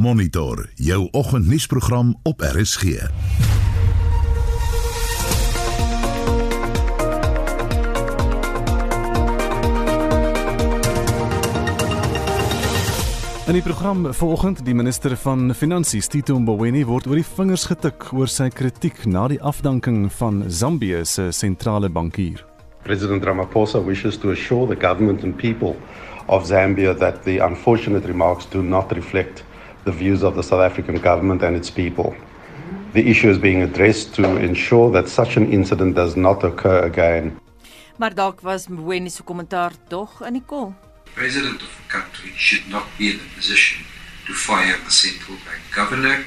Monitor jou oggendnuusprogram op RSG. In die program vanoggend die minister van Finansies Tito Mboweni word oor die vingers getik oor sy kritiek na die afdanking van Zambië se sentrale bankier. President Ramaphosa wishes to assure the government and people of Zambia that the unfortunate remarks do not reflect the views of the South African government and its people. The issue is being addressed to ensure that such an incident does not occur again. Maar dalk was Mboweni se kommentaar tog in die kol. president of a country should not be in a position to fire a central bank governor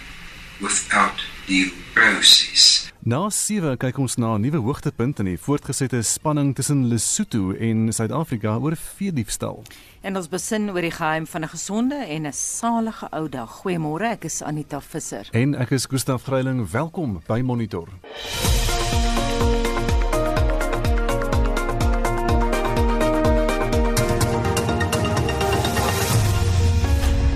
without due process. Na 7 kyk ons na 'n nuwe hoogtepunt in die voortgesette spanning tussen Lesotho en Suid-Afrika oor veediefstal. En ons besin oor die geheim van 'n gesonde en 'n salige ou dag. Goeiemôre, ek is Anita Visser. En ek is Gustaf Greiling, welkom by Monitor.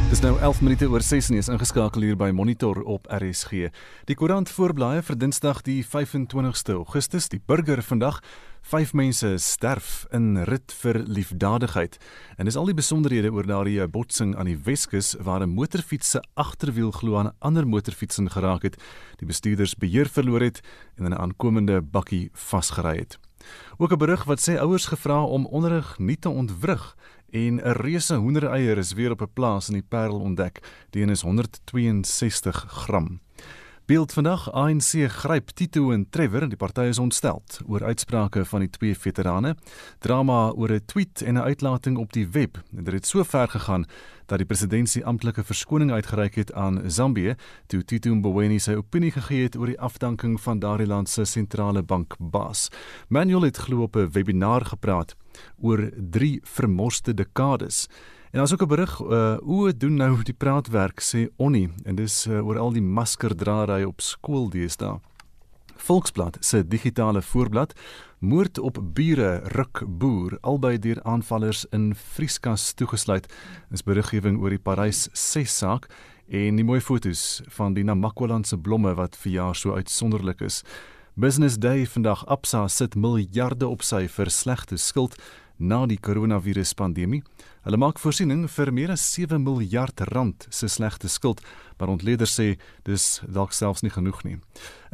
Dis nou 11 minute oor 6 en is ingeskakel hier by Monitor op RSG. Die koerant voorblaaie vir Dinsdag die 25ste Augustus, die burger vandag Vyf mense sterf in rit vir liefdadigheid. En dis al die besonderhede oor daardie botsing aan die Weskus waar 'n motorfiets se agterwiel glo aan 'n ander motorfiets geraak het. Die bestuurders beheer verloor het en in 'n aankomende bakkie vasgery het. Ook 'n berig wat sê ouers gevra om onderrig nie te ontwrig en 'n reuse hoendereier is weer op 'n plaas in die Parel ontdek. Die een is 162 gram. Beeld vandag ANC gryp Tito en Trevor en die party is ontsteld oor uitsprake van die twee veterane. Drama oor 'n tweet en 'n uitlating op die web. Dit het so ver gegaan dat die presidentsie amptelike verskoning uitgereik het aan Zambië toe Tito Mboweni sy opinie gegee het oor die afdanking van daardie land se sentrale bank baas. Manuel het glo op 'n webinar gepraat oor drie vermoste dekades. En daar's ook 'n berig uh hoe doen nou die praatwerk sê Onnie en dis uh, oor al die maskerdraery op skool deesdae. Volksblad se digitale voorblad moord op bure ruk boer albei deur aanvallers in Vrieskas toegesluit. Is beriggewing oor die Parys 6 saak en die mooi fotos van die Namakwalandse blomme wat vir jaar so uitsonderlik is. Business Day vandag Absa sit miljarde op sy vir slegte skuld na die koronaviruspandemie. Hulle maak voorsiening vir meer as 7 miljard rand se slegte skuld, maar ontleeders sê dis dalk selfs nie genoeg nie.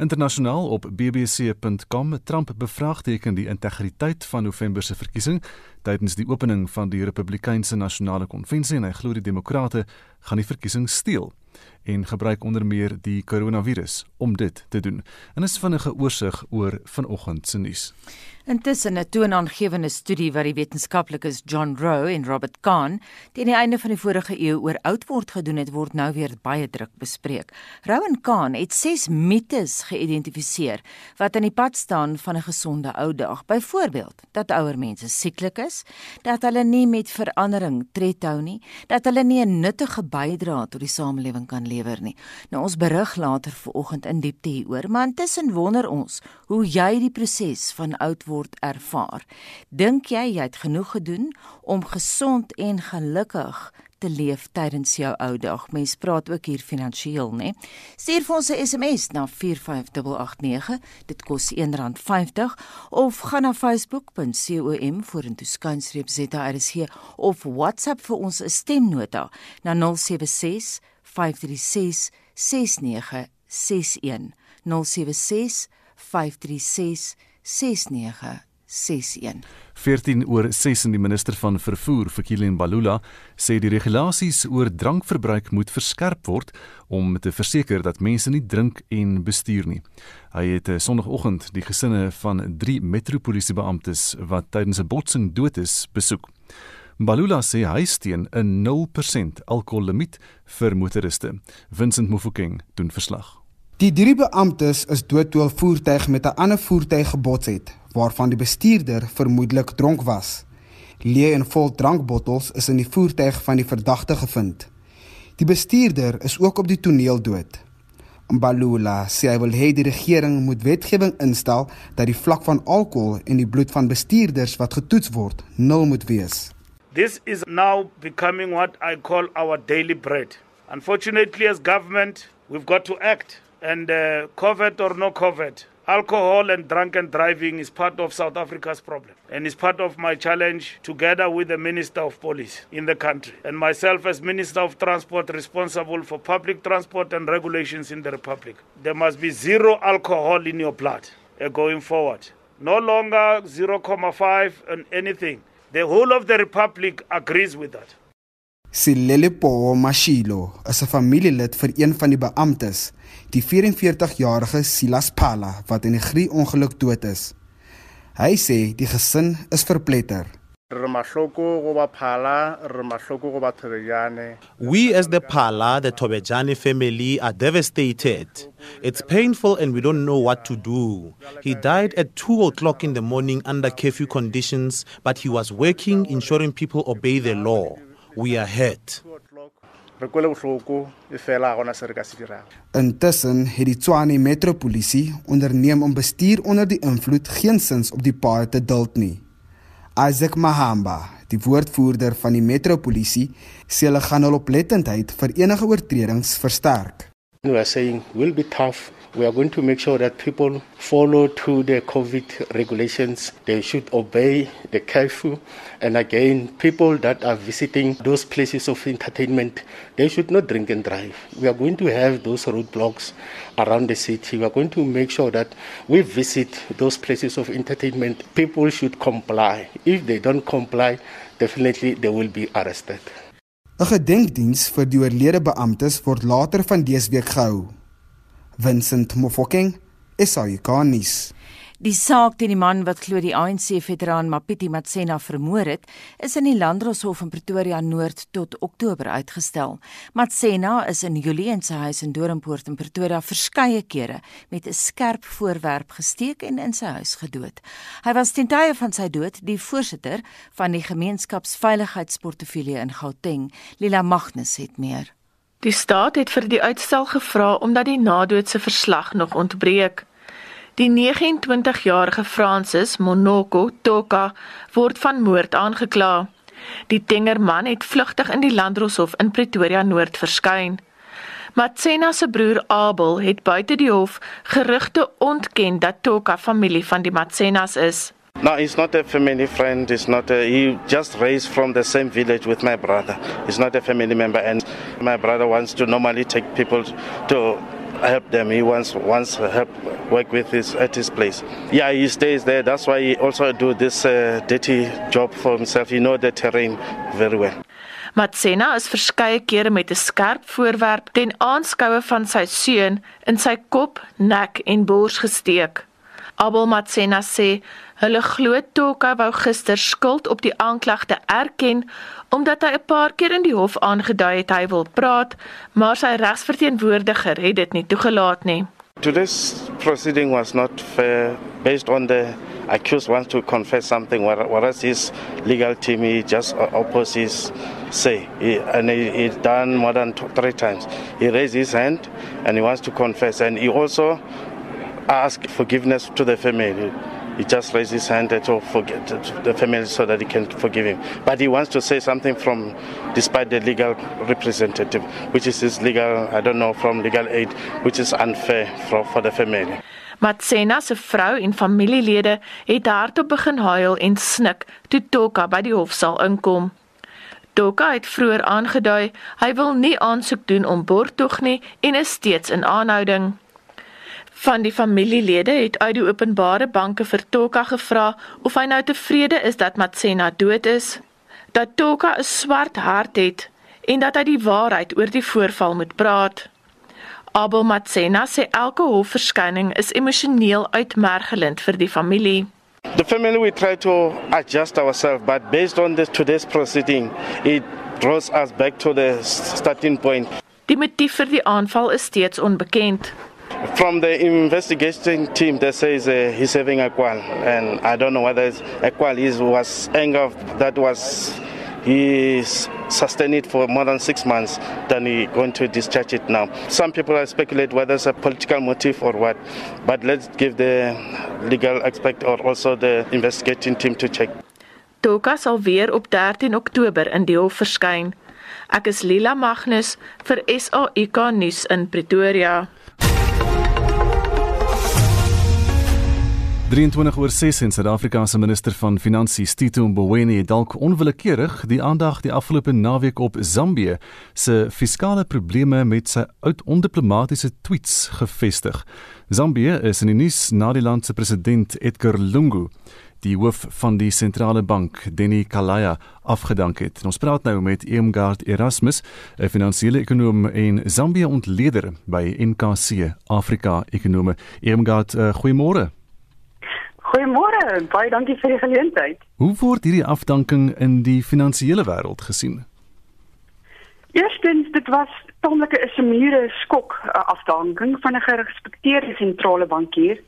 Internasionaal op bbc.com Trump bevraagteken die integriteit van November se verkiesing tydens die opening van die Republikeinse Nasionale Konvensie en hy glo die demokrate gaan die verkiesing steel en gebruik onder meer die koronavirus om dit te doen. En is vinnige oorsig oor vanoggend se nuus. Intussen 'n toonaangewende studie wat die wetenskaplikes John Rowe en Robert Kahn teen die einde van die vorige eeu oor oud word gedoen het, word nou weer baie druk bespreek. Rowe en Kahn het 6 mites geïdentifiseer wat aan die pad staan van 'n gesonde ou dag. Byvoorbeeld, dat ouer mense sieklik is, dat hulle nie met verandering tred hou nie, dat hulle nie 'n nuttige bydrae tot die samelewing kan lewer nie. Nou ons berig later vanoggend in diepte hieroor, maar intussen wonder ons hoe jy die proses van oud word ervaar. Dink jy jy het genoeg gedoen om gesond en gelukkig te leef tydens jou ou dag? Mens praat ook hier finansiëel, né? Stuur vir ons 'n SMS na 45889. Dit kos R1.50 of gaan na facebook.com vorentoe skynstreep ZRSG of WhatsApp vir ons 'n stemnota na 076 536 6961 076 536 6961 14 oor 6 in die minister van vervoer Fikile Mbalula sê die regulasies oor drankverbruik moet verskerp word om te verseker dat mense nie drink en bestuur nie. Hy het eh, sonoggend die gesinne van 3 metropolisiebeamptes wat tydens 'n botsing dood is besoek. Mbalula sê hy steun 'n 0% alkohollimiet vir motoriste. Vincent Mufokeng doen verslag. Die drie beamptes is dood toe 'n voertuig met 'n ander voertuig gebots het, waarvan die bestuurder vermoedelik dronk was. Leë en vol drankbottels is in die voertuig van die verdagte gevind. Die bestuurder is ook op die toneel dood. Mbalula sê hy wil hê die regering moet wetgewing instel dat die vlak van alkohol in die bloed van bestuurders wat getoets word nul moet wees. This is now becoming what I call our daily bread. Unfortunately, as government, we've got to act. And uh, COVID or no COVID, alcohol and drunken driving is part of South Africa's problem and is part of my challenge together with the Minister of Police in the country and myself as Minister of Transport responsible for public transport and regulations in the Republic. There must be zero alcohol in your blood uh, going forward. No longer 0.5 and anything. The whole of the Republic agrees with that. Silelepo Mashilo is 'n familielid vir een van die beamptes, die 44-jarige Silas Pala wat in 'n grie-ongeluk dood is. Hy sê die gesin is verpletter. We as the Pala, the Tobejani family are devastated. It's painful and we don't know what to do. He died at 2 o'clock in the morning under curfew conditions, but he was working ensuring people obey the law. We are hurt. Intussen het die Tshwane Metropolisie onderneem om bestuur onder die invloed geensins op die paai te duld nie. Isaac Mahamba, die woordvoerder van die Metropolisie, sê hulle gaan hul oplettendheid vir enige oortredings versterk. We are saying will be tough we are going to make sure that people follow to the COVID regulations. They should obey the curfew. And again, people that are visiting those places of entertainment, they should not drink and drive. We are going to have those roadblocks around the city. We are going to make sure that we visit those places of entertainment. People should comply. If they don't comply, definitely they will be arrested. 'n Gedenkdiens vir die oorlede beamptes word later van dese week gehou. Vincent Mofokeng, SAICanis. Die saak teen die man wat glo die ANC-veteraan Mapiti Matsena vermoor het, is in die Landdroshof in Pretoria Noord tot Oktober uitgestel. Matsena is in Julie in sy huis in Doringpoort in Pretoria verskeie kere met 'n skerp voorwerp gesteek en in sy huis gedood. Hy was ten tye van sy dood die voorsitter van die gemeenskapsveiligheidsportefeulje in Gauteng. Lila Magnus het meer. Die staat het vir die uitstel gevra omdat die nadoodse verslag nog ontbreek. Die 29-jarige Francis Monoko Toka word van moord aangekla. Die tengerman het vlugtig in die Landdroshof in Pretoria Noord verskyn. Matsena se broer Abel het buite die hof gerugte ontken dat Toka familie van die Matsenas is. No, he's not a family friend. He's not. A, he just raised from the same village with my brother. He's not a family member, and my brother wants to normally take people to help them. He wants wants help work with his at his place. Yeah, he stays there. That's why he also do this uh, dirty job for himself. He know the terrain very well. Matsena is verskeie kere met 'n skerp voorwerp ten aanskoue van sy seun in sy kop, nek en bors gesteek. Abel Matsena sê hulle glo Toka wou gister skuld op die aanklagte erken omdat hy 'n paar keer in die hof aangedui het hy wil praat, maar sy regsverteenwoordiger het dit nie toegelaat nie. Today's proceeding was not fair based on the accused wants to confess something whereas his legal team he just opposes say he, and he, he done more than two, three times he raised his hand and he wants to confess and he also ask forgiveness to the family. He just raised his hand to forget the family so that he can forgive him. But he wants to say something from, despite the legal representative, which is his legal, I don't know, from legal aid, which is unfair for, for the family. Matsena se vrou en familielede het hardop begin huil en snik toe Toka by die hofsaal inkom. Toka het vroeër aangedui hy wil nie aansoek doen om borgtog nie en is steeds in aanhouding. Van die familielede het uit die openbare banke vir Toka gevra of hy nou tevrede is dat Matsena dood is, dat Toka 'n swart hart het en dat hy die waarheid oor die voorval moet praat. Abel Matsena sê elke hofverskyning is emosioneel uitmergelend vir die familie. The family we try to adjust ourselves but based on this today's proceeding it draws us back to the starting point. Die motief vir die aanval is steeds onbekend. From the investigation team, they say uh, he's having a qual, and I don't know whether it's a qual is was anger that was he sustained it for more than six months. Then he going to discharge it now. Some people speculate whether it's a political motive or what, but let's give the legal aspect or also the investigating team to check. Toka sal weer op 13 Oktober in die hof verskyn. Ek is Lila Magnus vir SAK nuus in Pretoria. 23 oor 6 in Suid-Afrika se minister van Finansies Tito Mboweni het dalk onwillekeurig die aandag die afgelope naweek op Zambië se fiskale probleme met sy oud ondiplomatisiese tweets gefestig. Zambië is in die nuus na die land se president Edgar Lungu die hoof van die sentrale bank Denny Kalaya afgedank het. Ons praat nou met Eamgard Erasmus, 'n finansiële ekonom en Zambië ontleder by NKC Afrika Ekonome. Eamgard, uh, goeiemôre. Goeiemôre, baie dankie vir die geleentheid. Hoe word hierdie afdanking in die finansiële wêreld gesien? Eerstens, dit was tamelik 'n semiere skok afdanking van 'n gerespekteerde sentrale bankier.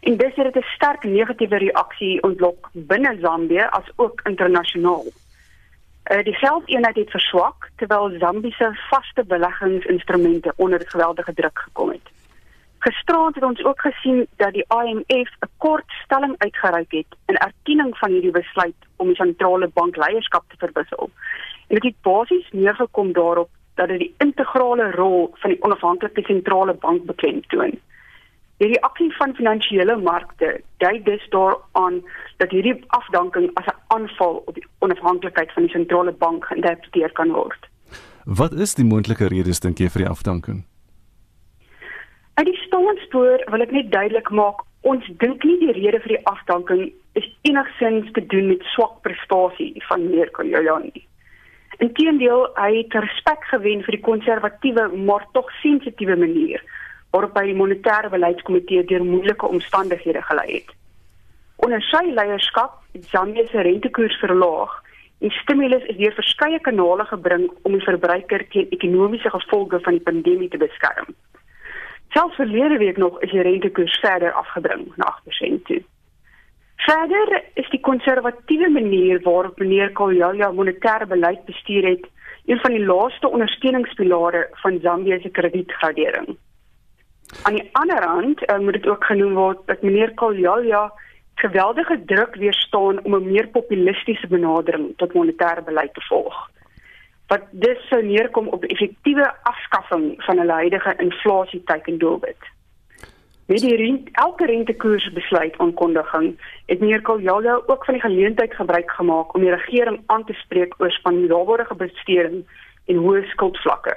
En dis het 'n sterk negatiewe reaksie ontlok binne Zambië as ook internasionaal. Uh, die geldeenheid het verswak terwyl Zambië se vaste beleggingsinstrumente onder geweldige druk gekom het. Gisteraand het ons ook gesien dat die IMF 'n kort stelling uitgereik het in erkenning van hierdie besluit om die sentrale bank leierskap te verwissel. En dit het basies neergekom daarop dat dit die integrale rol van die onafhanklike sentrale bank beklemtoon. Die reaksie van finansiële markte dui dus daaraan dat hierdie afdanking as 'n aanval op die onafhanklikheid van die sentrale bank geïnterpreteer kan word. Wat is die moontlike redes dink jy vir die afdanking? Uit die staanspoor wil ek net duidelik maak, ons dink nie die rede vir die afdanking is enigsins te doen met swak prestasie van meneer Koyojani. Inteendeel, hy het respek gewen vir die konservatiewe maar tog sensitiewe manier waarop hy die monetêre beleidskomitee deur moeilike omstandighede gelei het. Onder sy leierskap het Zambia se rentekoers verlaag en stimulus is deur verskeie kanale gebring om die verbruiker teen ekonomiese gevolge van die pandemie te beskerm. Selfs verlede week nog is die rentekoers verder afgebring na 8% toe. Verder is die konservatiewe manier waarop meneer Koljaja monetêre beleid bestuur het, een van die laaste ondersteuningspilare van Zambië se kredietgradering. Aan die ander kant uh, moet dit ook genoem word dat meneer Koljaja geweldige druk weerstaan om 'n meer populistiese benadering tot monetêre beleid te volg wat dus sou neerkom op effektiewe afskaffing van hulle huidige inflasie teikendoelwit. Met die rent, elke rentekoersbesluit aankondiging het meneer Koljaja ook van die geleentheid gebruik gemaak om die regering aan te spreek oor spandaardige besteding en hoë skuldvlakke.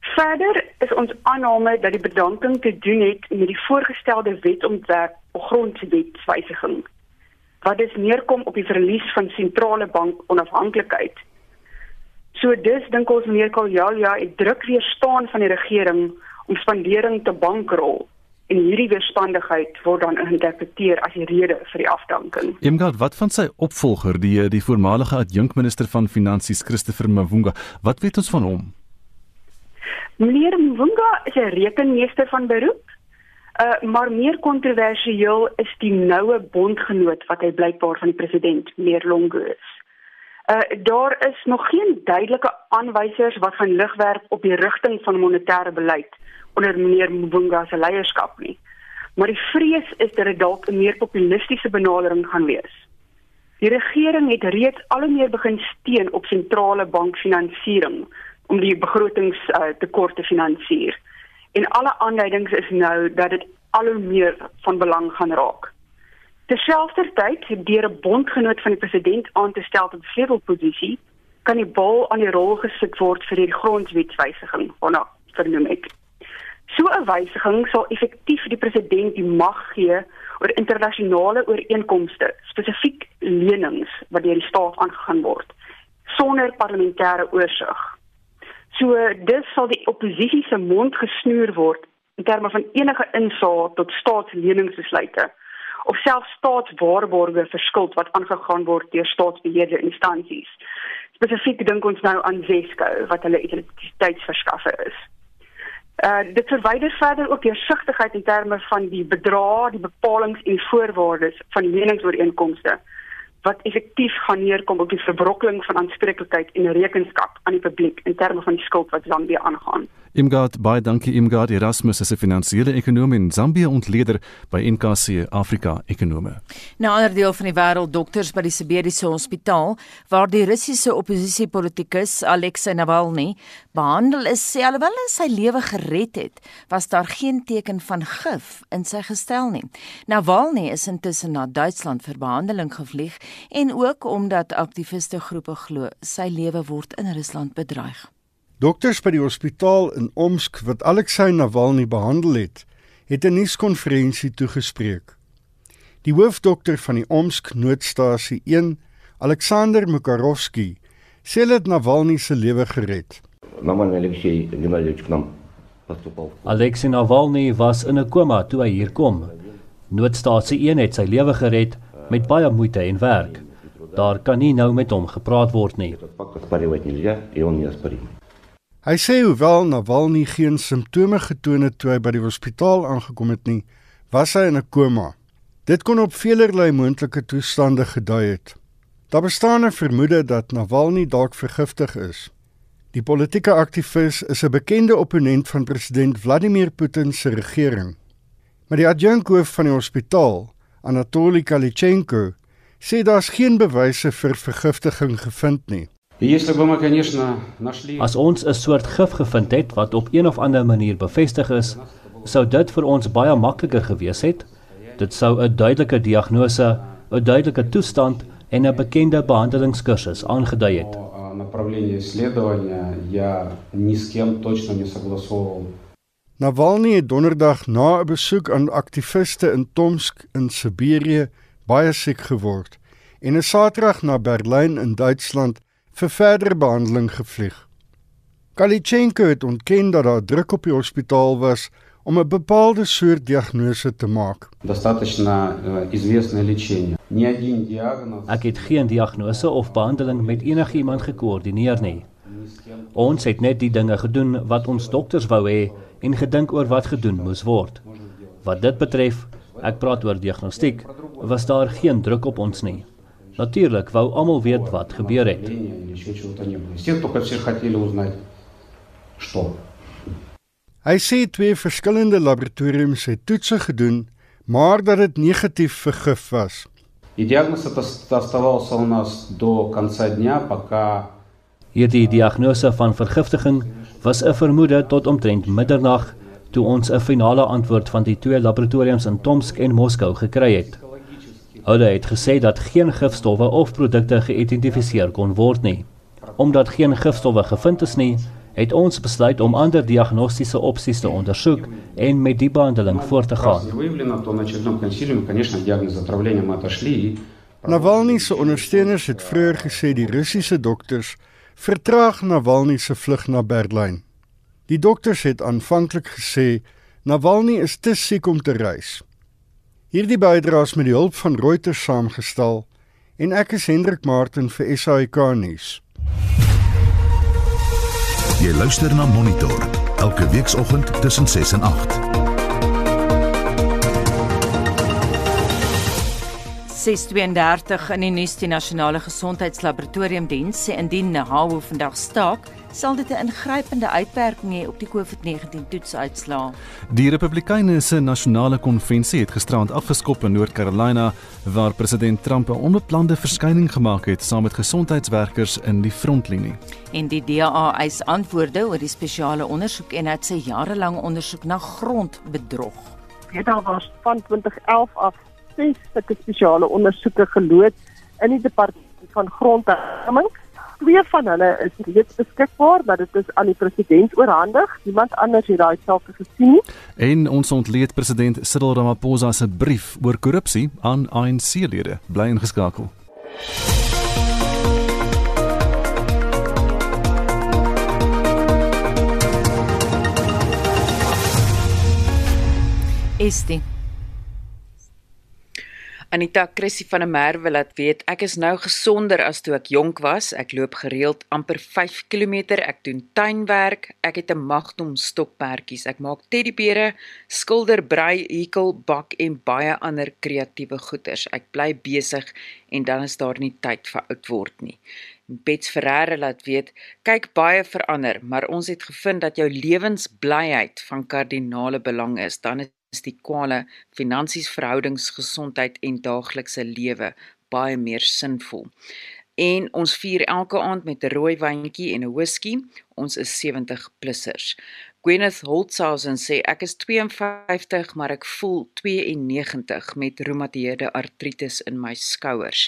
Verder is ons aanname dat die bedanking te doen het met die voorgestelde wetsontwerp op grondwetswysiging wat dus neerkom op die verlies van sentrale bank onafhanklikheid So dis dink ons meneer Kaljalia het druk weer staan van die regering om spandering te bankrol en hierdie weerstandigheid word dan geïnterpreteer as die rede vir die afdanking. Emgard, wat van sy opvolger, die die voormalige adjunkminister van finansies Christopher Mavunga, wat weet ons van hom? Meneer Mavunga is 'n rekenmeester van beroep. Uh maar meer kontroversieel is die noue bondgenoot wat hy blykbaar van die president, meneer Longo is. Uh daar is nog geen duidelike aanwysers wat gaan lig werp op die rigting van monetêre beleid onder meneer Mbunga se leierskap nie. Maar die vrees is dat dit dalk 'n meer populistiese benadering gaan wees. Die regering het reeds al hoe meer begin steun op sentrale bankfinansiering om die begrotingstekort uh, te finansier. En alle aanduidings is nou dat dit al hoe meer van belang gaan raak. Terselfdertyd, deur 'n bondgenoot van die president aan te stel tot sleutelposisie, kan die bal aan die rol gesit word vir die grondwetswysiging, waarna vernoem ek. So 'n wysiging sal effektief die president die mag gee oor internasionale ooreenkomste, spesifiek lenings wat deur die staat aangegaan word, sonder parlementêre oorsig. So dis sal die oppositie se mond gesnoer word in terme van enige insaag tot staatsleningsbesluite of selfs staatswaarborge vir skuld wat aangegaan word deur staatsbeheerde instansies. Spesifiek dink ons nou aan Zesco wat hulle identiteitsverskaffer is. Uh dit verwyder verder ook deursigtigheid in terme van die bedrae, die bepalinge en voorwaardes van leningsooreenkomste wat effektief gaan neerkom op die verbrokkeling van aanspreeklikheid en rekenskap aan die publiek in terme van die skuld wat Zambia aangaan. Imgard, baie dankie Imgard Erasmus is 'n finansiële ekonom in Zambië ontleder by NKC Afrika Ekonome. Na ander deel van die wêreld dokters by die Siberiese Hospitaal waar die Russiese oppositiepolitikus Alexei Navalny behandel is, sê alhoewel hy sy lewe gered het, was daar geen teken van gif in sy gestel nie. Navalny is intussen na Duitsland vir behandeling gevlieg en ook omdat aktiviste groepe glo sy lewe word in Rusland bedreig. Dokters by die hospitaal in Omsk wat Alexei Navalny behandel het, het 'n nuuskonferensie toegespreek. Die hoofdokter van die Omsk noodstasie 1, Alexander Mukarovsky, sê dat Navalny se lewe gered. Alexei Navalny was in 'n koma toe hy hier kom. Noodstasie 1 het sy lewe gered met baie moeite en werk. Daar kan nie nou met hom gepraat word nie. Hy sê hoewel Navalny geen simptome getoon het toe hy by die hospitaal aangekom het nie, was hy in 'n koma. Dit kon op veelerlei moontlike toestande gedui het. Daar bestaan 'n vermoede dat Navalny dalk vergiftig is. Die politieke aktivis is 'n bekende opponent van president Vladimir Putin se regering. Maar die adjunkhoof van die hospitaal, Anatoly Kalichenko, sê daar's geen bewyse vir vergiftiging gevind nie. As ons 'n soort gif gevind het wat op een of ander manier bevestig is, sou dit vir ons baie makliker gewees het. Dit sou 'n duidelike diagnose, 'n duidelike toestand en 'n bekende behandelingskursus aangedui het. Navalny het donderdag na 'n besoek aan aktiviste in Tomsk in Siberië baie siek geword en 'n Saterdag na Berlyn in Duitsland vir verdere behandeling gevlieg. Kalichenko het ontken dat daar druk op die hospitaal was om 'n bepaalde soort diagnose te maak. Ek het geen diagnose of behandeling met enigiemand gekoördineer nie. Ons het net die dinge gedoen wat ons dokters wou hê en gedink oor wat gedoen moes word. Wat dit betref, ek praat oor diagnostiek, was daar geen druk op ons nie. Natuurlik wou almal weet wat gebeur het. Hy sê twee verskillende laboratoriums het toetse gedoen, maar dat dit negatief vir gif was. Hierdie diagnose van vergiftiging was 'n vermoede tot omtrent middernag toe ons 'n finale antwoord van die twee laboratoriums in Tomsk en Moskou gekry het. Hulle het gesê dat geen gifstowwe of produkte geïdentifiseer kon word nie. Omdat geen gifstowwe gevind is nie, het ons besluit om ander diagnostiese opsies te ondersoek en met die behandeling voort te gaan. Navalny se ondersteuners het vroeër gesê die Russiese dokters vertraag Navalny se vlug na Berlyn. Die dokters het aanvanklik gesê Navalny is te siek om te reis. Hierdie bydraes met die hulp van Reuters saamgestel en ek is Hendrik Martin vir SAK nuus. Jy luister na Monitor elke weekoggend tussen 6 en 8. 6:32 in die nuus die nasionale gesondheidslaboratorium diens sê indien Nahawo vandag staak sal dit 'n ingrypende uitwerking hê op die COVID-19 toetsuitslae. Die Republikeine se nasionale konvensie het gisterand afgeskop in Noord-Carolina waar president Trump 'n onbeplande verskyning gemaak het saam met gesondheidswerkers in die frontlinie. En die DA eis antwoorde oor die spesiale ondersoek en het sy jarelange ondersoek na grondbedrog. Dit was van 2011 af ses spesiale ondersoeke geloods in die departement van grondherwinning twee van hulle is reeds beskikbaar, maar dit is aan die president oorhandig. Niemand anders het daai saak gesien nie. En ons ontleed president Cyril Ramaphosa se brief oor korrupsie aan ANC-lede. Bly ingeskakel. Estie Anita Chrissy van der Merwe laat weet ek is nou gesonder as toe ek jonk was. Ek loop gereeld amper 5 km. Ek doen tuinwerk. Ek het 'n Magnum stokperdjies. Ek maak teddybere, skilder, brei, hekel, bak en baie ander kreatiewe goeders. Ek bly besig en dan is daar nie tyd vir oud word nie. Bets Ferreira laat weet, kyk baie verander, maar ons het gevind dat jou lewensblyheid van kardinale belang is. Dan is die kwale finansies, verhoudings, gesondheid en daaglikse lewe baie meer sinvol. En ons vier elke aand met 'n rooi wyntjie en 'n whisky. Ons is 70 plussers. Gwyneth Holtzhausen sê ek is 52 maar ek voel 92 met reumatoïede artritis in my skouers.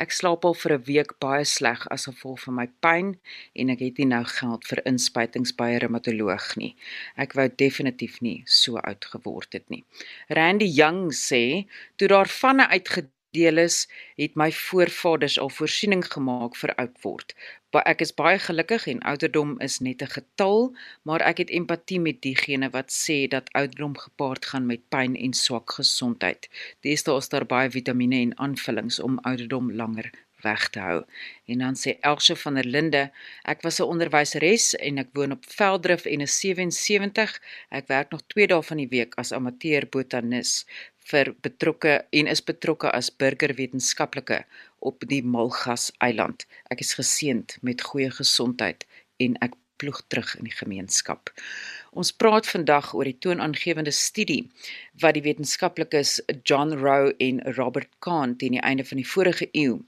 Ek slaap al vir 'n week baie sleg as gevolg van my pyn en ek het nie nou geld vir inspuitings by 'n reumatoloog nie. Ek wou definitief nie so oud geword het nie. Randy Young sê toe daar vanne uitgedeel is, het my voorvaders al voorsiening gemaak vir oud word ek is baie gelukkig en ouderdom is net 'n getal, maar ek het empatie met diegene wat sê dat ouderdom gepaard gaan met pyn en swak gesondheid. Deesdae is daar baie vitamiene en aanvullings om ouderdom langer weg te hou. En dan sê Elsje van der Linde, ek was 'n onderwyseres en ek woon op Veldrif en is 77. Ek werk nog 2 dae van die week as amateur botanis vir betrokke en is betrokke as burgerwetenskaplike op die Malgas eiland. Ek is geseënd met goeie gesondheid en ek ploeg terug in die gemeenskap. Ons praat vandag oor die toonaangewende studie wat die wetenskaplikes John Rowe en Robert Kahn teen die einde van die vorige eeu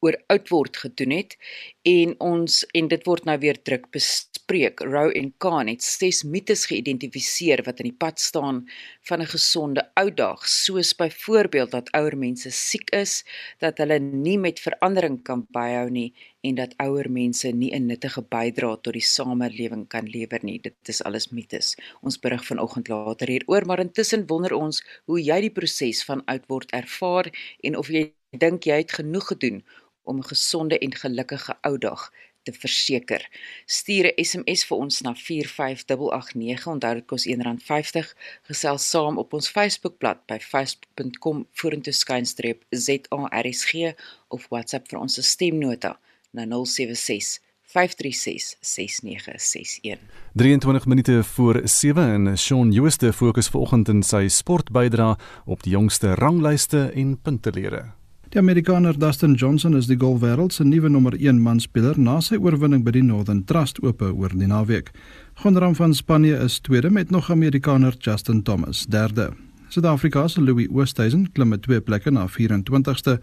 oor oud word gedoen het en ons en dit word nou weer druk bespreek. Rowe en Kahn het ses mites geïdentifiseer wat in die pad staan van 'n gesonde ou dag, soos byvoorbeeld dat ouer mense siek is, dat hulle nie met verandering kan byhou nie en dat ouer mense nie 'n nuttige bydrae tot die samelewing kan lewer nie. Dit is alles mites. Ons berig vanoggend later hieroor, maar intussen wonder ons hoe jy die proses van oud word ervaar en of jy dink jy het genoeg gedoen om 'n gesonde en gelukkige ou dag te verseker. Stuur 'n SMS vir ons na 45889. Onthou dit kos R1.50. Gesels saam op ons Facebookblad by facebook.com vorentoe skynstreep ZARSG of WhatsApp vir ons stemnota na 076 5366961. 23 minute voor 7 en Shaun Jooste fokus vanoggend in sy sportbydra op die jongste ranglyste en puntelere. Die Amerikaner Dustin Johnson is die golfwêreld se nuwe nommer 1 manspeler na sy oorwinning by die Northern Trust Ope oor die naweek. Gondram van Spanje is tweede met nog Amerikaner Justin Thomas derde. Suid-Afrika se Louis Oosthuizen klim met twee plekke na 24ste,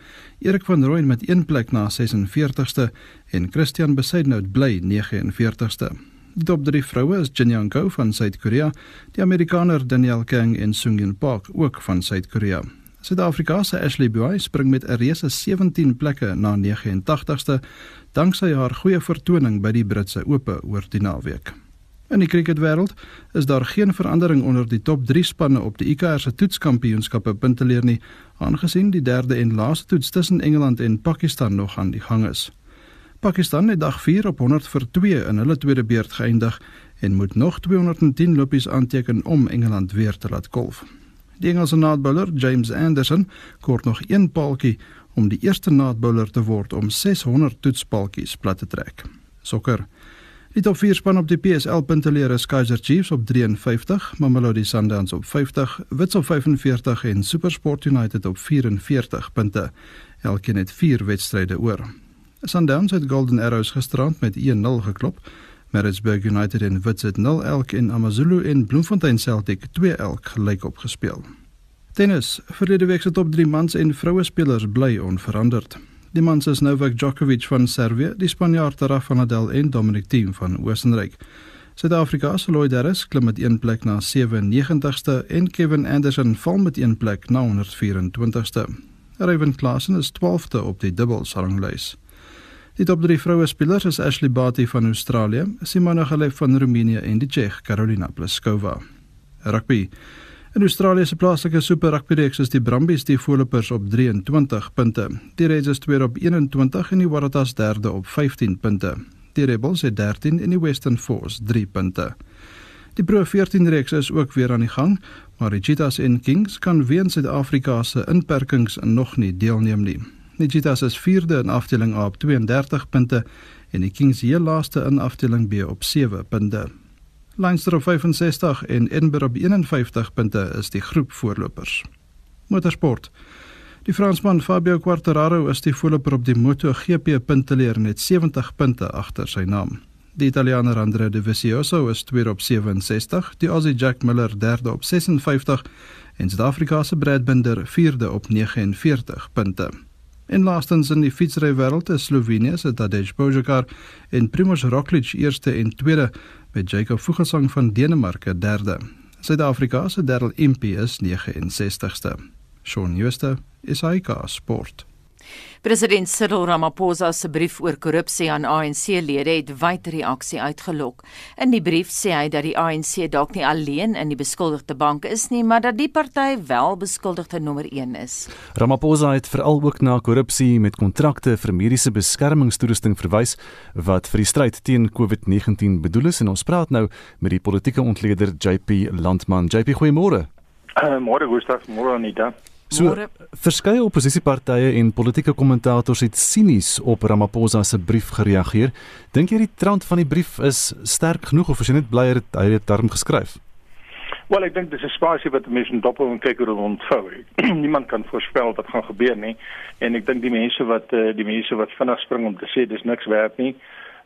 Erik van Rooyen met een plek na 46ste en Christian Besaidnout bly 49ste. Die top 3 vroue is Jin Young Ko van Suid-Korea, die Amerikaner Danielle Kang en Sung Yun Park ook van Suid-Korea. Suid-Afrika se Ashley Buy spring met 'n reuse 17 plekke na 89ste danksy haar goeie vertoning by die Britse Ope oor die naweek. In die cricketwêreld is daar geen verandering onder die top 3 spanne op die ICC se toetskampioenskappe punteleer nie, aangesien die derde en laaste toets tussen Engeland en Pakistan nog aan die gang is. Pakistan het dag 4 op 100 vir 2 in hulle tweede beurt geëindig en moet nog 210 lopies aanteken om Engeland weer te laat kolf. Die Engelse naadbouler James Anderson kort nog een paaltjie om die eerste naadbouler te word om 600 toetspaaltjies plat te trek. Sokker. Die top 4 span op die PSL punteleer is Kaizer Chiefs op 53, Mamelodi Sundowns op 50, Wits op 45 en SuperSport United op 44 punte. Elkeen het 4 wedstryde oor. Sundowns het Golden Arrows gisterand met 1-0 geklop. Maritzburg United en Wits het 0 elk en AmaZulu en Bloemfontein Celtic 2 elk gelyk opgespeel. Tennis. Verlede week se top 3 mans en vroue spelers bly onveranderd. Die mans is Novak Djokovic van Servië, die Spanjaard Rafa Nadal en Dominic Thiem van Oostenryk. Suid-Afrika se Lloyd Harris klim met 1 plek na 97ste en Kevin Anderson val met 1 plek na 124ste. Ryan Klassen is 12de op die dubbelsranglys. Die top 3 vroue spelers is Ashley Barty van Australië, Simona Halep van Roemenië en die Tsjeeg Karolina Pliskova. Rugby. In Australië se plaaslike Super Rugby reeks is die Brumbies die voorlopers op 23 punte. Die Reds is tweede op 21 en die Waratahs derde op 15 punte. Die Rebels het 13 en die Western Force 3 punte. Die Pro 14 reeks is ook weer aan die gang, maar die Cheetahs en Kings kan weens Suid-Afrika se inperkings nog nie deelneem nie. Die Cheetahs is 4de in afdeling A op 32 punte en die Kings heel laaste in afdeling B op 7 punte. Leinster op 65 en Edinburgh op 51 punte is die groep voorlopers. Motorsport. Die Fransman Fabio Quartararo is die voorloper op die MotoGP punteleer met 70 punte agter sy naam. Die Italiaaner Andrea Dovizioso is tweede op 67, die Aussie Jack Miller derde op 56 en Suid-Afrika se Brad Binder vierde op 49 punte. En laastens in die fietsry wêreld is Slovenië se Tadej Pogačar en Primož Roglič eerste en tweede met Jacob Fuglsang van Denemarke derde. Suid-Afrika se Darryl Impey is 69ste. Shaun Schuster, SAK Sport. President Cyril Ramaphosa se brief oor korrupsie aan ANC-lede het wyd reaksie uitgelok. In die brief sê hy dat die ANC dalk nie alleen in die beskuldigde bank is nie, maar dat die party wel beskuldigde nommer 1 is. Ramaphosa het veral ook na korrupsie met kontrakte vir mediese beskermingstoerusting verwys wat vir die stryd teen COVID-19 bedoel is en ons praat nou met die politieke ontleder JP Landman. JP, goeiemôre. Uh, môre Gustaf, môre Anita. So verskeie oppositiepartye en politieke kommentators het sinies op Ramaphosa se brief gereageer. Dink jy die trant van die brief is sterk genoeg of is jy net bly hy het daarom geskryf? Wel, ek dink dis 'n spasie wat mense moet dop en kyk hoe dit ontvou. Niemand kan voorspel wat gaan gebeur nie en ek dink die mense wat uh, die mense wat vinnig spring om te sê dis niks werd nie,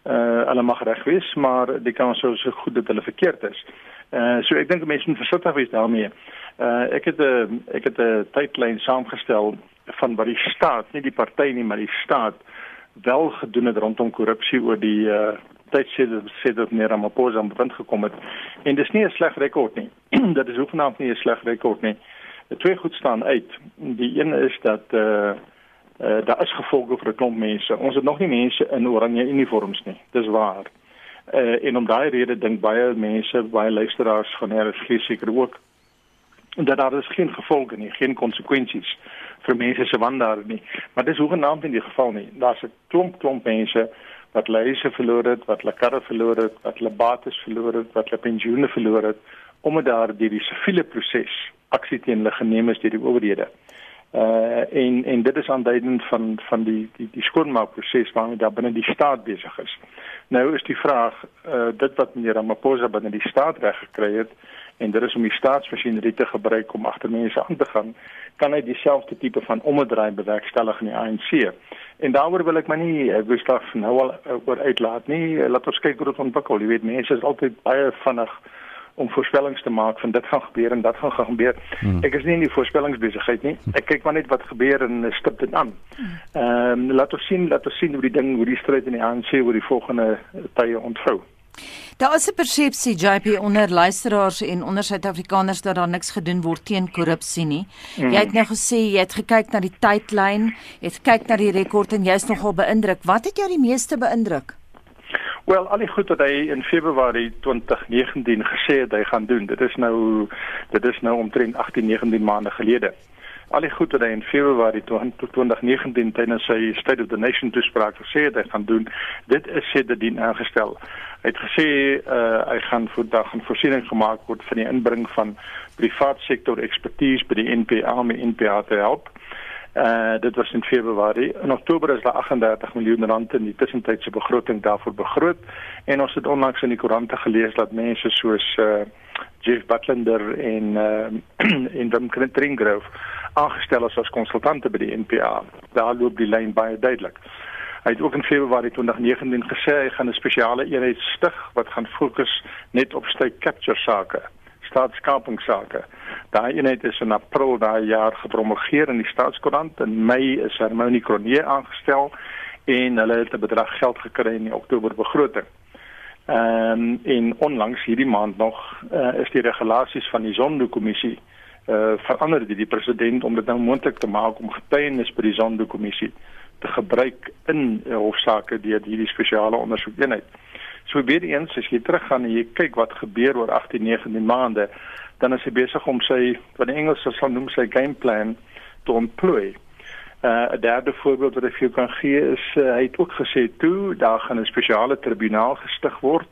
uh hulle mag reg wees, maar die kans is so goed dat hulle verkeerd is. Uh so ek dink mense moet versigtig wees daarmee. Uh ek het 'n ek het 'n tydlyn saamgestel van wat die staat, nie die party nie, maar die staat wel gedoen het rondom korrupsie oor die uh tyd sê dit sê dit meer aan Maposa aan bevind gekom het. En dis nie 'n sleg rekord nie. dit is hoegenaamd nie 'n sleg rekord nie. Twee goed staan uit. Die een is dat uh uh daar is gevolge vir 'n klomp mense. Ons het nog nie mense in oranje uniforms nie. Dis waar. Uh en om daai rede dink baie mense, baie luisteraars van RSG seker ook dat daar is geen gevolge nie, geen konsekwensies vir mense se wandare nie. Maar dis hoegenaamd in die geval nie. Daar's 'n klomp klomp mense wat huise verloor het, wat hulle karre verloor het, wat hulle bates verloor het, wat hulle pensioene verloor het omdat daar deur die siviele proses aksie teen hulle geneem is deur die owerhede. Uh en en dit is aanduidend van van die die die skoonmaakproses waarmee daar binne die staat besig is. Nou is die vraag uh dit wat meneer Ramaphosa binne die staat reg gekry het en dit is om die staatsmasjinerie te gebruik om agter mense aan te gaan, kan hy dieselfde tipe van omdraai bewerkstellig in die ANC. En daaroor wil ek maar nie eh, Gustaf nou al eh, oor uitlaat nie. Laat ons kyk hoe dit ontwikkel. Jy weet mense is altyd baie vinnig om voorspellings te maak van dit gaan gebeur en dat gaan gebeur. Hmm. Ek is nie in die voorspellingsbesigheid nie. Ek kyk maar net wat gebeur en stip dit aan. Ehm um, laat ons sien, laat ons sien hoe die ding, hoe die stryd in die ANC oor die volgende tye ontvou. Daar is 'n persepsie JP onder luisteraars en onder Suid-Afrikaners dat daar niks gedoen word teen korrupsie nie. Mm. Jy het nou gesê jy het gekyk na die tydlyn, jy het gekyk na die rekord en jy's nogal beïndruk. Wat het jou die meeste beïndruk? Wel, al die goed wat hy in Februarie 2019 gesê het hy gaan doen. Dit is nou dit is nou omtrent 18, 19 maande gelede al die goed wat hy in Februarie 2019 tydens sy State of the Nation toespraak gesê het hy gaan doen, dit is sedertdien aangestel. Hy het gesê uh, hy gaan vandag 'n voorsiening gemaak word vir die inbring van privaat sektor ekspertise by die NPA om die NPA te help. Uh dit was in Februarie. In Oktober is daar 38 miljoen rand in die tussentydse begroting daarvoor begroot en ons het onlangs in die koerante gelees dat mense soos uh Jeff Butler en uh en Wim Kringrove aangestel as as konsultante by die NPA. Daar loop die lyn baie duidelik. Hy het ook in Februarie 2019 gesê hy gaan 'n spesiale eenheid stig wat gaan fokus net op state capture sake, staatskapingssake. Daai eenheid is in April daai jaar gepromoveer in die staatskoerant en Mei is Hermione Cronje aangestel en hulle het 'n bedrag geld gekry in die Oktober begroting. Ehm um, in onlangs hierdie maand nog uh, is die regulasies van die Zondo-kommissie uh, verander die, die president om dit nou moontlik te maak om getuienis by die Zondo-kommissie te gebruik in uh, hofsaake deur hierdie spesiale ondersoekeenheid. So weer eens as jy teruggaan en jy kyk wat gebeur oor 18, 19 maande, dan is hy besig om sy wat die Engelse sal noem sy game plan te ontplooi. Uh, 'n derde voorbeeld wat ek vir jou kan gee is uh, hy het ook gesê toe daar gaan 'n spesiale tribunaal gestig word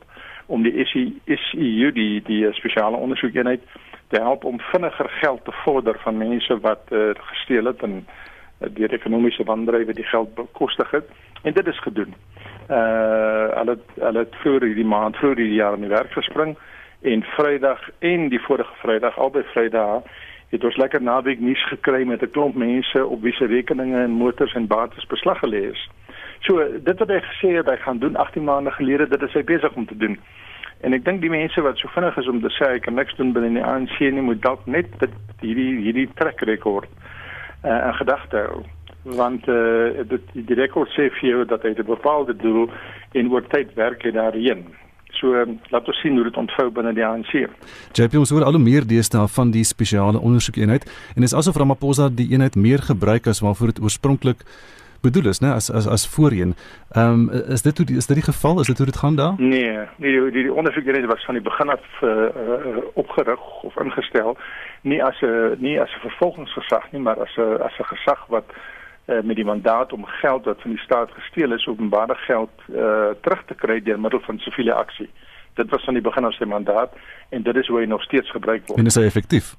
om die SEU die die spesiale ondersoekeenheid te help om vinniger geld te vorder van mense wat uh, gesteel het en uh, deur ekonomiese wandrywe die geld bekostig het en dit is gedoen. Uh hulle hulle het vir hierdie maand vir hierdie jaar in die werk gespring en Vrydag en die vorige Vrydag albei Vrydae het ons lekker naweek nuus gekry met 'n klomp mense op wie se rekeninge en motors en bates beslag gelê is. So dit wat hy gesê het hy gaan doen 18 maande gelede, dit is hy besig om te doen. En ek dink die mense wat so vinnig is om te sê ek kan niks doen binne die ANC nie, moet dalk net dit hierdie hierdie trek rekord uh, in gedagte hou want uh, dit die rekord sê vir jou dat hy 'n bepaalde doel en oor tyd werk hy daarin. So um, laat ons sien hoe dit ontvou binne die ANC. JP ons hoor al hoe meer deesdae van die spesiale ondersoekeenheid en is asof Ramaphosa die eenheid meer gebruik as waarvoor dit oorspronklik bedoel is, né, as as as voorheen. Ehm um, is dit hoe die, is dit die geval? Is dit hoe dit gaan daar? Nee, nee die die, die ondersoekeenheid was van die begin af uh, uh, opgerig of ingestel nie as 'n nie as 'n vervolgingsgesag nie, maar as 'n as 'n gesag wat uh, met die mandaat om geld wat van die staat gesteel is, openbare geld uh, terug te kry deur middel van siviele aksie. Dit was van die begin af sy mandaat en dit is hoe hy nog steeds gebruik word. En is hy effektief?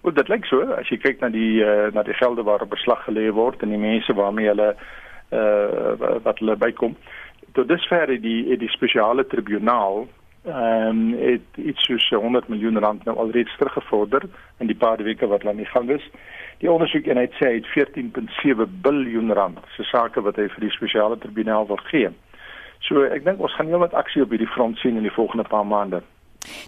Wel dit lyk so as jy kyk na die uh, na die gelde waarop beslag gelê word en die mense waarmee hulle uh, wat hulle bykom. Tot dusver het die het die spesiale tribunaal ehm um, het iets soos 100 miljoen rand nou alreeds teruggevorder in die paar weke wat hulle aan die gang is. Die ondersoek en hy sê hy het 14.7 miljard rand se sake wat hy vir die spesiale tribunaal wil gee. So ek dink ons gaan heelwat aksie op hierdie front sien in die volgende paar maande.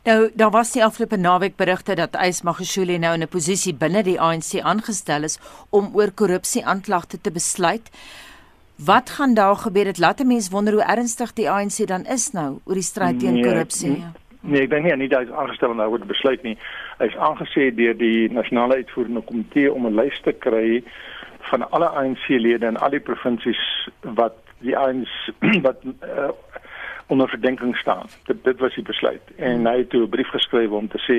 Nou, daar was die afgelope naweek berigte dat Ys Magashule nou in 'n posisie binne die ANC aangestel is om oor korrupsie aanklagte te besluit. Wat gaan daar gebeur? Dit laat 'n mens wonder hoe ernstig die ANC dan is nou oor die stryd teen nee, korrupsie. Nee, nee, ek dink nie hy is aangestel om nou oor te besluit nie. Hy is aangesê deur die nasionale uitvoerende komitee om 'n lys te kry van alle ANC-lede in al die provinsies wat die ANC wat uh, onder verdenking staan. Dit dit was die besluit. En hy het 'n brief geskryf om te sê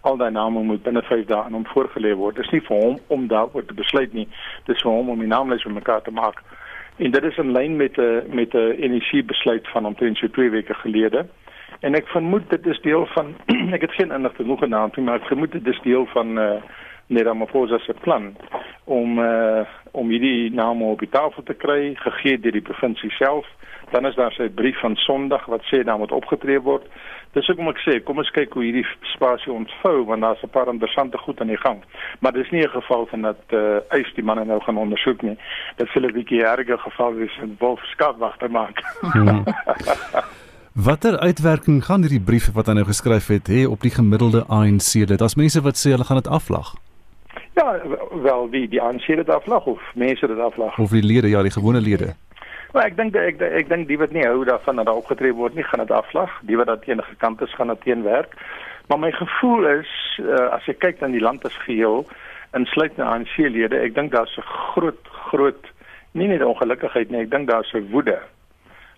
al daai name moet binne 5 dae aan hom voorgelê word. Dit is nie vir hom om daaroor te besluit nie. Dit is vir hom om die naamlys vir mekaar te maak. En dit is in lyn met 'n met 'n energiebesluit van omtrent so 2 weke gelede. En ek vermoed dit is deel van ek het geen inligting genoeg genaamd nie, maar ek vermoed dit is deel van uh net Ramaphosa se plan om uh om hierdie name op die tafel te kry gegee deur die provinsie self dan is daar sy brief van Sondag wat sê dan moet opgetree word. Dis hoekom ek sê kom ons kyk hoe hierdie spasie ontvou want daar's 'n paar interessante goed aan die gang. Maar dis nie 'n geval van dat eh uh, eis die manne nou gaan ondersoek nie. Dit sou 'n bietjie erger geval wees en wolf skatwag te maak. Hmm. Watter uitwerking gaan hierdie brief wat hy nou geskryf het hê op die gemiddelde ANC? Dit as mense wat sê hulle gaan dit aflag. Ja, wel wie die ANC dit aflag of mense dit aflag. Of die lede, ja, die gewone lede. Maar ek dink ek ek dink die wat nie hou daarvan dat daar opgetree word nie, gaan dit afslag. Die wat dat enige kant is gaan dit teenwerk. Maar my gevoel is uh, as jy kyk na die land as geheel, insluitende ANC-lede, ek dink daar's 'n groot groot nie net ongelukkigheid nie, ek dink daar's 'n woede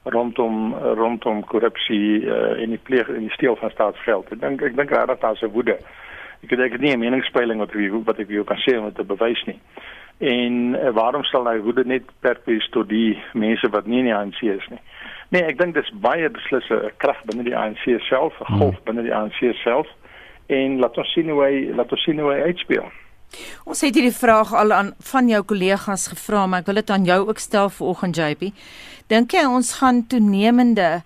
rondom rondom korrupsie uh, en die pleeg en die steel van staatsgeld. Ek dink ek dink regtig daar's 'n woede. Ek dink dit nie 'n meningspeiling wat ek wat ek wil kan sê om dit te bewys nie. En uh, waarom sal hy woede net beperk wees tot die mense wat nie in die ANC is nie? Nee, ek dink dis baie beslisse 'n krag binne die ANC self, 'n golf hmm. binne die ANC self en laat ons sien hoe hy laat ons sien hoe hy uitspeel. Ons het hierdie vraag al aan van jou kollegas gevra, maar ek wil dit aan jou ook stel vanoggend JP. Dink jy ons gaan toenemende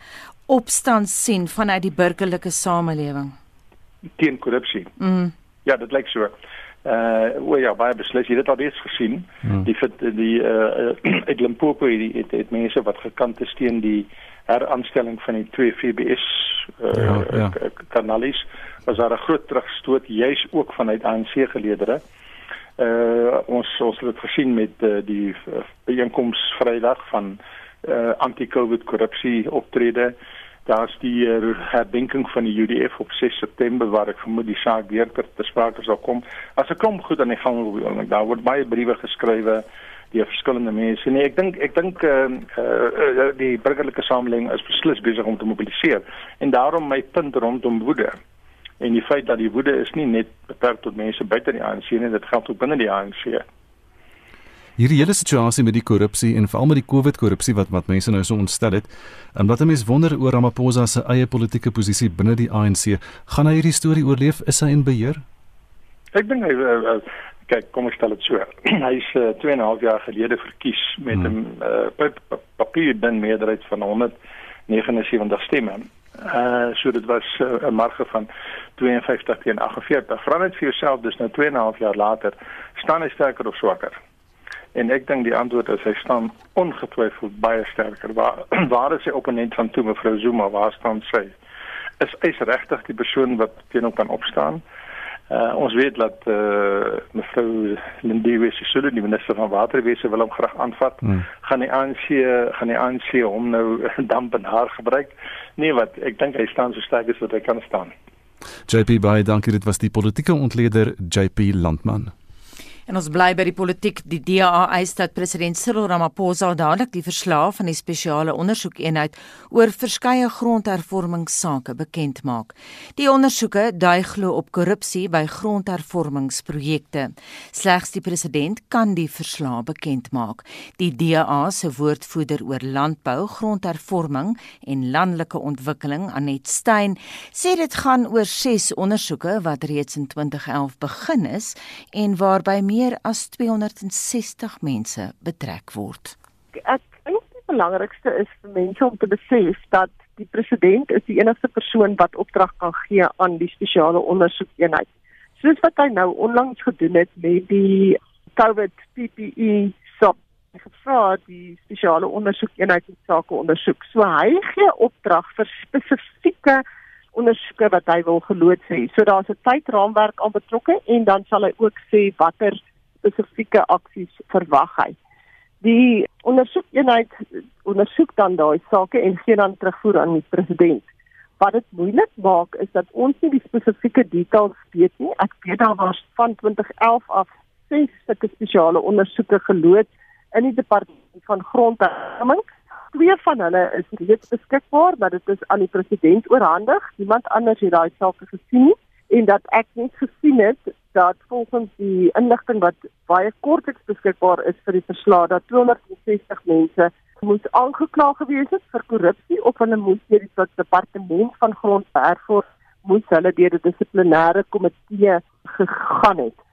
opstand sien vanuit die burgerlike samelewing teen korrupsie? Mm. Ja, dit lyk so uh o ja baie beslis jy het dit al reeds gesien hmm. die die uh uit Limpopo het, het het mense wat gekant is teen die heraanstelling van die twee FBS uh ja, ja. kanalies was daar 'n groot terugstoot juis ook vanuit ANC geleedere uh ons ons het dit gesien met uh, die byeenkoms Vrydag van uh anti-covid korrupsie optrede daar's die uh, herdenking van die UDF op 6 September waar ek vermoed die saak weer ter, ter sprake sal kom. As 'n klomp goed aan die gang wil, daar word baie briewe geskrywe deur verskillende mense. Nee, ek dink ek dink uh, uh, die burgerlike samelewing is beslis besig om te mobiliseer en daarom my punt rondom woede en die feit dat die woede is nie net beperk tot mense buite die ANC nie, dit geld ook binne die ANC hierdie hele situasie met die korrupsie en veral met die COVID korrupsie wat wat mense nou so ontstel het, en wat 'n mens wonder oor Ramaphosa se eie politieke posisie binne die ANC, gaan hy hierdie storie oorleef? Is hy in beheer? Ek dink hy uh, uh, kyk, kom ek stel dit so. hy is uh, 2 en 'n half jaar gelede verkies met 'n hmm. uh, papier dan meerderheid van 179 stemme. Uh so dit was uh, 'n uh, marge van 52 teen 48. Vra net vir jouself, dis nou 2 en 'n half jaar later, staan hy sterker of swakker? En ek dink die antwoord is hy staan ongetwyfeld baie sterker. Waar waar is sy opponent van toe mevrou Zuma? Waar staan sy? Is hy regtig die persoon wat teenoor kan opstaan? Uh, ons weet dat uh, mevrou Lindiwe Sisulu die minister van waterwese wil hom graag aanvat. Hmm. Gaan die ANC gaan die ANC hom nou damp en haar gebruik? Nee, wat ek dink hy staan so sterk as wat hy kan staan. JP Bey, dankie dit was die politieke ontleder JP Landman. En ons bly by die politiek. Die DA eis dat president Cyril Ramaphosa dadelik die verslae van die spesiale ondersoekeenheid oor verskeie grondhervormingssake bekend maak. Die ondersoeke dui glo op korrupsie by grondhervormingsprojekte. Slegs die president kan die verslae bekend maak. Die DA se woordvoerder oor landbou, grondhervorming en landelike ontwikkeling, Anet Stein, sê dit gaan oor 6 ondersoeke wat reeds in 2011 begin is en waarby meer as 260 mense betrek word. Ek dink die belangrikste is vir mense om te besef dat die president is die enigste persoon wat opdrag kan gee aan die spesiale ondersoekeenheid. Soos wat hy nou onlangs gedoen het met die COVID PPE SOP gevra die spesiale ondersoekeenheid het sake ondersoek. So hy gee opdrag vir spesifieke ondersoeke wat hy wil geloods hê. So daar's 'n tydraamwerk aan betrokke en dan sal hy ook sê watter spesifieke aksies verwag hy. Die ondersoekeenheid ondersoek dan daai sake en gee dan terugvoer aan die president. Wat dit moeilik maak is dat ons nie die spesifieke details weet nie. Ek weet daar was van 2011 af ses sulke spesiale ondersoeke geloods in die departement van grondherwinning twee van hulle is reeds beskikbaar dat dit is aan die president oorhandig. Niemand anders het daai saak gesien nie en dat ek net gesien het dat volgens die inligting wat baie kortliks beskikbaar is vir die verslag dat 260 mense moes aangekla gewees het vir korrupsie of hulle moes deur die departement van grondhervorming moes hulle deur die dissiplinêre komitee gegaan het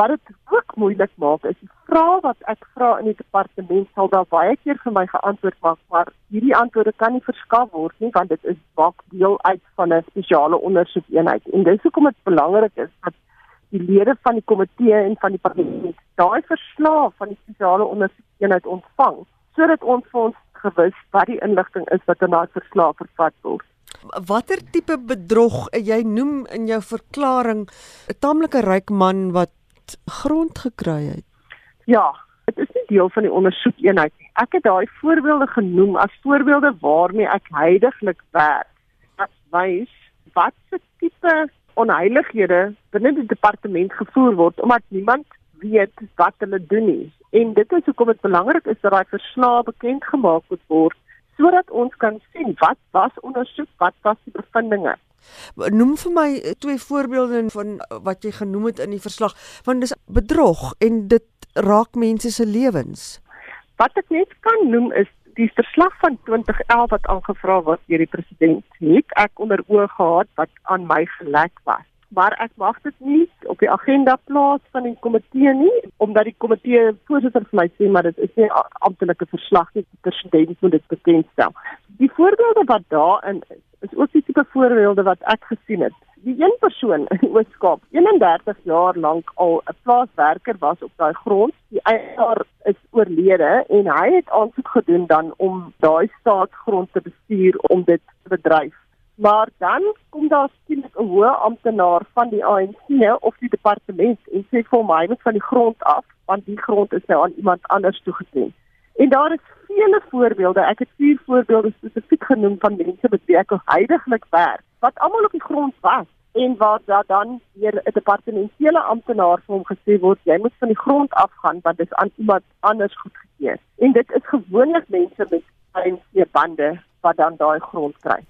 wat dit ook moeilik maak is die vrae wat ek vra in die departement sal daar baie keer vir my geantwoord word maar hierdie antwoorde kan nie verskaf word nie want dit is dalk deel uit van 'n spesiale ondersoekeenheid. En dis hoekom dit belangrik is dat die lede van die komitee en van die parlement daai verslae van die spesiale ondersoekeenheid ontvang sodat ons vir ons gewis wat die inligting is wat in daai verslae vervat word. Watter tipe bedrog jy noem in jou verklaring 'n taamlike ryk man wat grond gekry het? Ja, dit is nie deel van die ondersoekeenheid nie. Ek het daai voorbeelde genoem as voorbeelde waarmee ek heidaglik werk. Wat wys wat se tipe onheilighede binne die departement gevoer word omdat niemand weet wat hulle doen nie. En dit is hoekom dit belangrik is dat daai verslae bekend gemaak word sodat ons kan sien wat was ondersoek, wat was die bevindinge. Noem vir my eh, twee voorbeelde van eh, wat jy genoem het in die verslag, want dis bedrog en dit raak mense se lewens. Wat ek net kan noem is die verslag van 2011 wat aangevra word deur die president. Het ek onder oë gehad wat aan my gelek was. Maar ek mag dit nie op die agenda plaas van die komitee nie omdat die komitee voorsitter vir my sê maar dit is nie amptelike verslag nie die president moet dit bekendstel. Die voorbeelde wat daarin is is ook die tipe voorbeelde wat ek gesien het. Die een persoon in Oos-Kaap, 31 jaar lank al 'n plaaswerker was op daai grond. Die eienaar is oorlede en hy het aansoek gedoen dan om daai staatsgrond te bestuur om dit te bedryf. Maar dan kom daar skielik 'n hoë amptenaar van die ANC of die departement en sê vir my moet van die grond af want die grond is nou aan iemand anders toegeken. En daar is vele voorbeelde. Ek het vier voorbeelde spesifiek genoem van mense wat wie ek heidaglik werk wat almal op die grond was en waar daar dan deur 'n departementele amptenaar vir hom gesê word jy moet van die grond afgaan want dit is aan iemand anders goedgekeur. En dit is gewoonlik mense met ANC bande wat dan daai grond kry.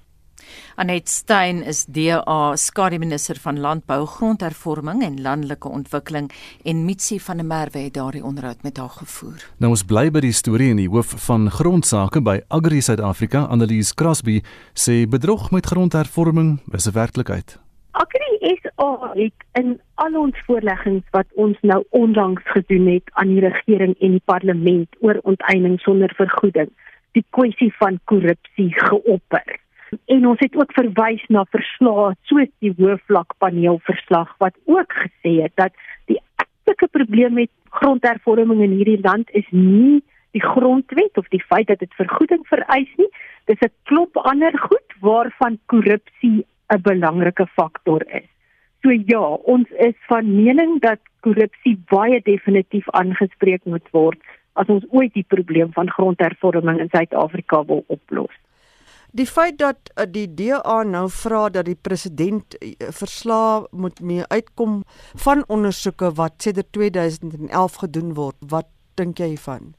Anet Stein is DA skademinister van landbou, grondhervorming en landelike ontwikkeling en Mitsi van der Merwe het daardie onderhoud met haar gevoer. Nou ons bly by die storie in die hoof van grondsake by Agri Suid-Afrika, Annelies Crosby, sê bedrog met grondhervorming is 'n werklikheid. Agri is al in al ons voorleggings wat ons nou onlangs gedoen het aan die regering en die parlement oor onteiening sonder vergoeding, die kwessie van korrupsie geopper En ons het ook verwys na verslae soos die hoofvlakpaneel verslag wat ook gesê het dat die eintlike probleem met grondhervorming in hierdie land is nie die grondwet of die feit dat dit vergoeding vereis nie. Dis 'n klop ander goed waarvan korrupsie 'n belangrike faktor is. So ja, ons is van mening dat korrupsie baie definitief aangespreek moet word as ons ooit die probleem van grondhervorming in Suid-Afrika wil oplos. Die feit dat uh, die DA nou vra dat die president uh, verslae moet mee uitkom van ondersoeke wat sedert 2011 gedoen word, wat dink jy van?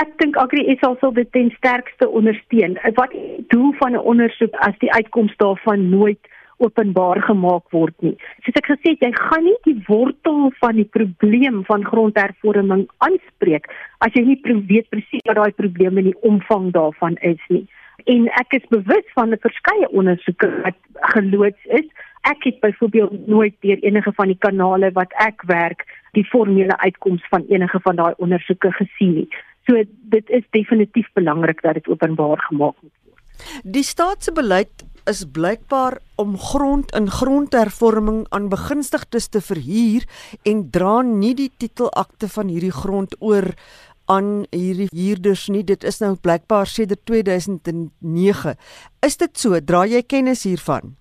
Ek dink Agri SA sal dit ten sterkste ondersteun. Wat die doel van 'n ondersoek as die uitkoms daarvan nooit openbaar gemaak word nie. Soos ek gesê het, jy gaan nie die wortel van die probleem van grondhervorming aanspreek as jy nie weet presies wat daai probleem en die omvang daarvan is nie en ek is bewus van 'n verskeie ondersoeke wat geloods is. Ek het byvoorbeeld nooit deur enige van die kanale wat ek werk die formele uitkoms van enige van daai ondersoeke gesien nie. So dit is definitief belangrik dat dit openbaar gemaak moet word. Die staat se beleid is blykbaar om grond in grondhervorming aan begunstigdes te verhuur en dra nie die titelakte van hierdie grond oor aan hierdie huurders nie. Dit is nou blykbaar sedert 2009. Is dit so? Dra jy kennis hiervan?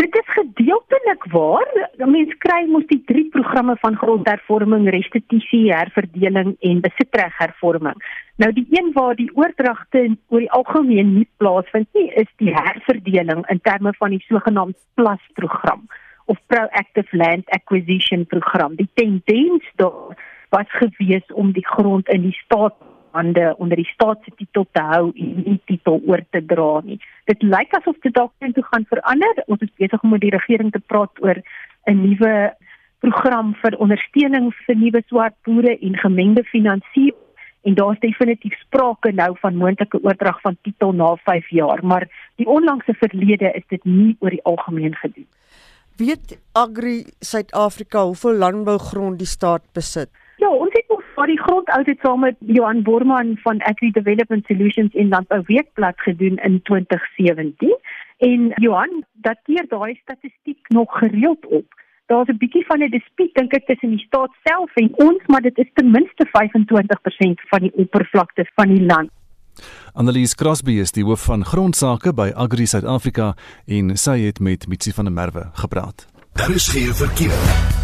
Dit is gedeeltelik waar. Mense kry mos die drie programme van grondhervorming, restituisie, herverdeling en besittreghervorming. Nou die een waar die oordragte oor die algemeen nie plaasvind nie, is die herverdeling in terme van die sogenaamde PLAS program of Proactive Land Acquisition program. Die tendens daar was gewees om die grond in die staat hande onder die staat se titel te hou en nie titel oor te dra nie. Dit lyk asof dit dalk toe gaan verander. Ons is besig om met die regering te praat oor 'n nuwe program vir ondersteuning vir nuwe swart boere en gemengde finansiering en daar's definitief sprake nou van moontlike oordrag van titel na 5 jaar, maar die onlangse verlede is dit nie oor die algemeen gedoen. Weet Agri Suid-Afrika hoeveel landbougrond die staat besit? Ja, ons het nog vir die grondaudit saam met Johan Borman van Agri Development Solutions in Landbou Weekblad gedoen in 2017 en Johan dateer daai statistiek nog gereeld op. Daar's 'n bietjie van 'n dispuut dink ek tussen die staat self en ons, maar dit is ten minste 25% van die oppervlakte van die land. Annelies Crosby is die hoof van grondsake by Agri Suid-Afrika en sy het met Mitsi van der Merwe gepraat. Daar is geen verkeer.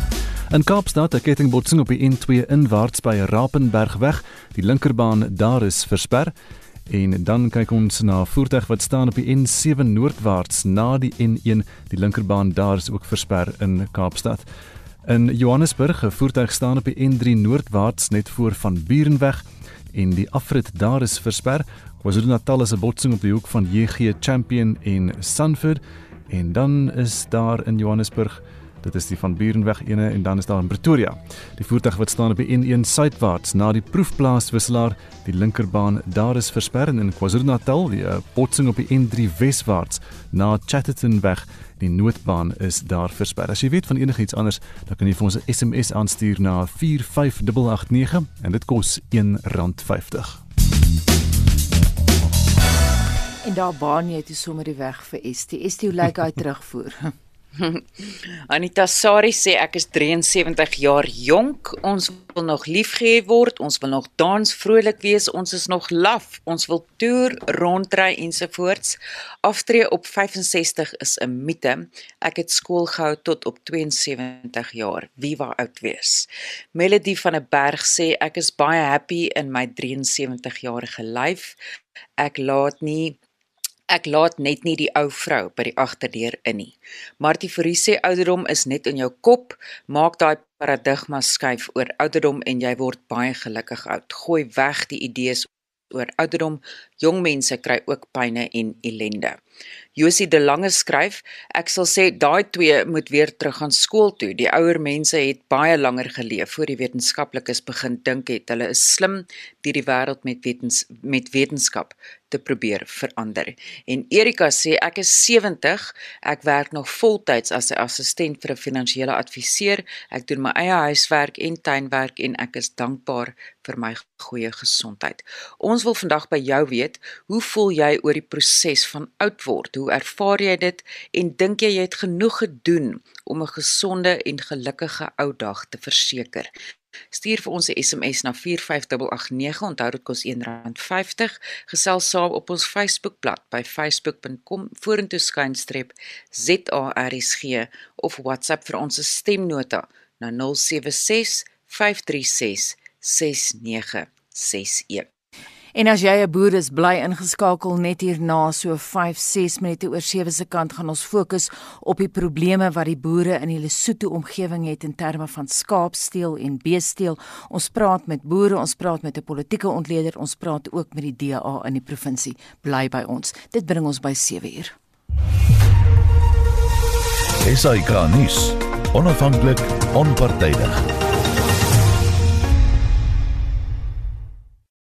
In Kaapstad 'n kettingbotsing op die N2 inwaarts by Rapenbergweg. Die linkerbaan daar is versper. En dan kyk ons na voertuig wat staan op die N7 noordwaarts na die N1. Die linkerbaan daar is ook versper in Kaapstad. In Johannesburg 'n voertuig staan op die N3 noordwaarts net voor van Burenweg en die afrit daar is versper. KwaZulu-Natal is 'n botsing op die hoek van JG Champion en Sanford en dan is daar in Johannesburg Dit is die van Burenweg ene en dan is daar in Pretoria. Die voertuig wat staan op die N1 suidwaarts na die proefplaas wisselaar, die linkerbaan daar is versper in KwaZulu-Natal, die uh, botsing op die N3 weswaarts na Chatterton weg, die noodbaan is daar versper. As jy weet van enigiets anders, dan kan jy vir ons 'n SMS aanstuur na 45889 en dit kos R1.50. En daar baan jy toe sommer die weg vir ST. ST hoe lyk hy terugvoer? Anita Sari sê ek is 73 jaar jonk. Ons wil nog liefgehê word, ons wil nog dans vrolik wees, ons is nog laf. Ons wil toer, rondry ensovoorts. Aftree op 65 is 'n mite. Ek het skool gehou tot op 72 jaar. Wie wou oud wees? Melody van 'n berg sê ek is baie happy in my 73 jarige lyf. Ek laat nie Ek laat net nie die ou vrou by die agterdeur in nie. Martie Fourie sê ouderdom is net in jou kop. Maak daai paradigma skuif oor ouderdom en jy word baie gelukkig oud. Gooi weg die idees oor ouderdom. Jong mense kry ook pyne en ellende. Josie de Lange skryf: Ek sal sê daai twee moet weer terug gaan skool toe. Die ouer mense het baie langer geleef voor die wetenskaplikes begin dink het. Hulle is slim deur die wêreld met wetens met wetenskap te probeer verander. En Erika sê ek is 70, ek werk nog voltyds as 'n assistent vir 'n finansiële adviseur. Ek doen my eie huiswerk en tuinwerk en ek is dankbaar vir my goeie gesondheid. Ons wil vandag by jou weet, hoe voel jy oor die proses van oud word? Hoe ervaar jy dit en dink jy jy het genoeg gedoen om 'n gesonde en gelukkige ou dag te verseker? Stuur vir ons 'n SMS na 45889. Onthou dit kos R1.50. Gesels saam op ons Facebookblad by facebook.com vorentoe skynstreep ZARSG of WhatsApp vir ons stemnota na 076 536 6961. En as jy 'n boer is, bly ingeskakel net hierna so 5-6 minute oor 7 se kant gaan ons fokus op die probleme wat die boere in die Lesotho omgewing het in terme van skaapsteel en beesteel. Ons praat met boere, ons praat met 'n politieke ontleder, ons praat ook met die DA in die provinsie. Bly by ons. Dit bring ons by 7 uur. SAK nuus. Onafhanklik, onpartydig.